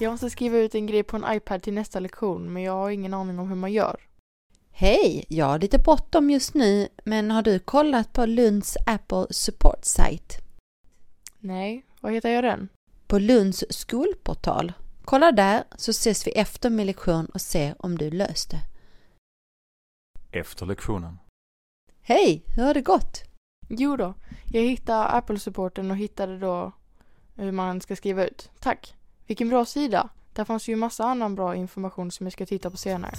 Jag måste skriva ut en grej på en iPad till nästa lektion men jag har ingen aning om hur man gör. Hej! Jag har lite bråttom just nu, men har du kollat på Lunds Apple Support Site? Nej, vad heter jag den? På Lunds skolportal. Kolla där så ses vi efter min lektion och ser om du löst det. Efter lektionen. Hej! Hur har det gått? Jo då, jag hittade Apple-supporten och hittade då hur man ska skriva ut. Tack! Vilken bra sida! Där fanns ju massa annan bra information som jag ska titta på senare.